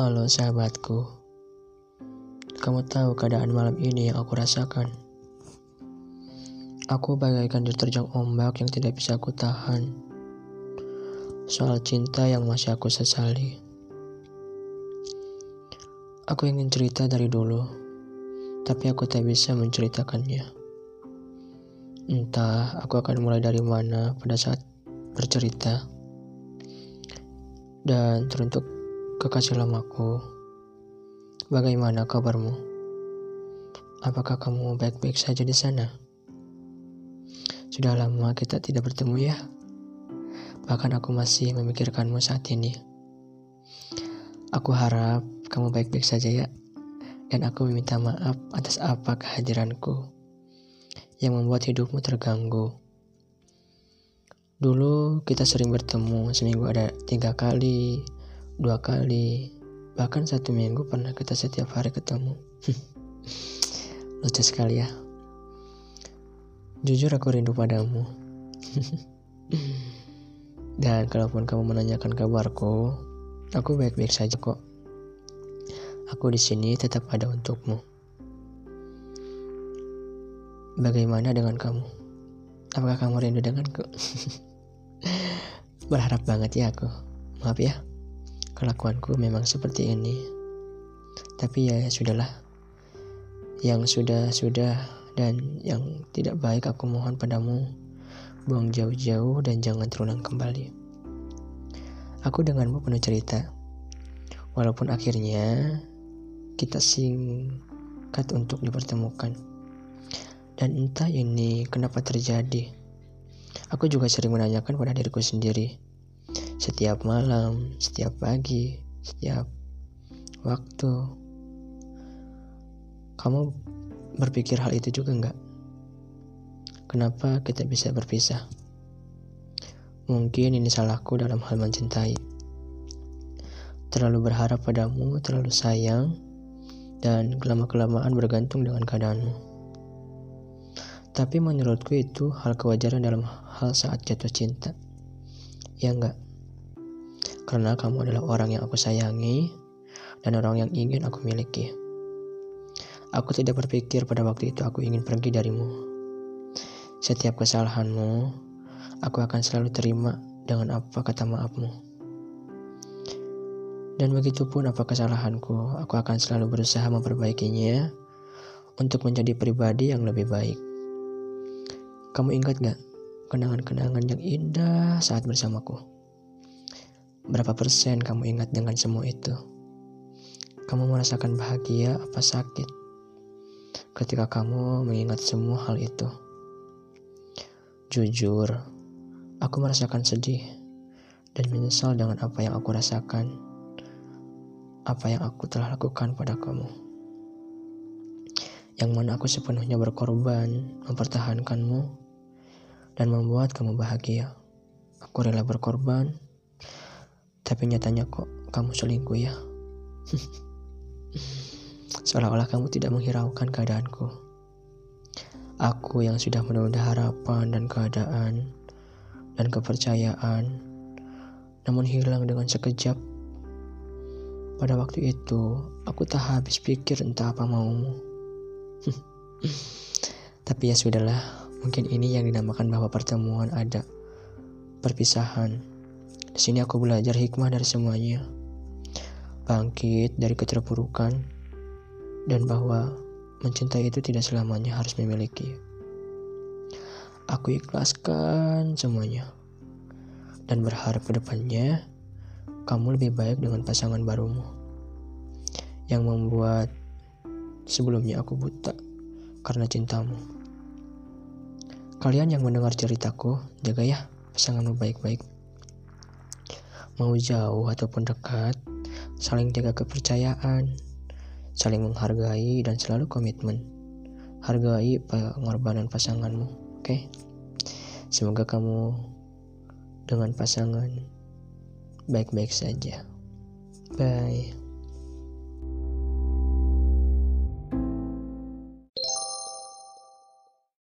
Halo sahabatku, kamu tahu keadaan malam ini yang aku rasakan? Aku bagaikan diterjang ombak yang tidak bisa aku tahan. Soal cinta yang masih aku sesali. Aku ingin cerita dari dulu, tapi aku tak bisa menceritakannya. Entah aku akan mulai dari mana pada saat bercerita. Dan teruntuk Kekasih lamaku, bagaimana kabarmu? Apakah kamu baik-baik saja di sana? Sudah lama kita tidak bertemu ya. Bahkan aku masih memikirkanmu saat ini. Aku harap kamu baik-baik saja ya. Dan aku meminta maaf atas apa kehadiranku yang membuat hidupmu terganggu. Dulu kita sering bertemu seminggu ada tiga kali, dua kali, bahkan satu minggu pernah kita setiap hari ketemu. Lucu sekali ya. Jujur aku rindu padamu. Dan kalaupun kamu menanyakan kabarku, aku baik-baik saja kok. Aku di sini tetap ada untukmu. Bagaimana dengan kamu? Apakah kamu rindu denganku? Berharap banget ya aku. Maaf ya. Kelakuanku memang seperti ini. Tapi ya, ya sudahlah. Yang sudah-sudah dan yang tidak baik aku mohon padamu buang jauh-jauh dan jangan terulang kembali. Aku denganmu penuh cerita. Walaupun akhirnya kita singkat untuk dipertemukan. Dan entah ini kenapa terjadi. Aku juga sering menanyakan pada diriku sendiri setiap malam, setiap pagi, setiap waktu. Kamu berpikir hal itu juga enggak? Kenapa kita bisa berpisah? Mungkin ini salahku dalam hal mencintai. Terlalu berharap padamu, terlalu sayang, dan kelama-kelamaan bergantung dengan keadaanmu. Tapi menurutku itu hal kewajaran dalam hal saat jatuh cinta. Ya enggak? Karena kamu adalah orang yang aku sayangi dan orang yang ingin aku miliki. Aku tidak berpikir pada waktu itu aku ingin pergi darimu. Setiap kesalahanmu, aku akan selalu terima dengan apa kata maafmu. Dan begitu pun apa kesalahanku, aku akan selalu berusaha memperbaikinya untuk menjadi pribadi yang lebih baik. Kamu ingat gak kenangan-kenangan yang indah saat bersamaku? Berapa persen kamu ingat dengan semua itu? Kamu merasakan bahagia apa sakit ketika kamu mengingat semua hal itu? Jujur, aku merasakan sedih dan menyesal dengan apa yang aku rasakan, apa yang aku telah lakukan pada kamu. Yang mana aku sepenuhnya berkorban mempertahankanmu dan membuat kamu bahagia. Aku rela berkorban tapi nyatanya kok kamu selingkuh ya. Seolah-olah kamu tidak menghiraukan keadaanku. Aku yang sudah menunda harapan dan keadaan dan kepercayaan, namun hilang dengan sekejap. Pada waktu itu, aku tak habis pikir entah apa maumu. Tapi ya sudahlah, mungkin ini yang dinamakan bahwa pertemuan ada perpisahan. Di sini aku belajar hikmah dari semuanya. Bangkit dari keterpurukan dan bahwa mencintai itu tidak selamanya harus memiliki. Aku ikhlaskan semuanya dan berharap ke depannya kamu lebih baik dengan pasangan barumu yang membuat sebelumnya aku buta karena cintamu. Kalian yang mendengar ceritaku, jaga ya pasanganmu baik-baik mau jauh ataupun dekat, saling jaga kepercayaan, saling menghargai dan selalu komitmen. Hargai pengorbanan pasanganmu, oke? Okay? Semoga kamu dengan pasangan baik-baik saja. Bye.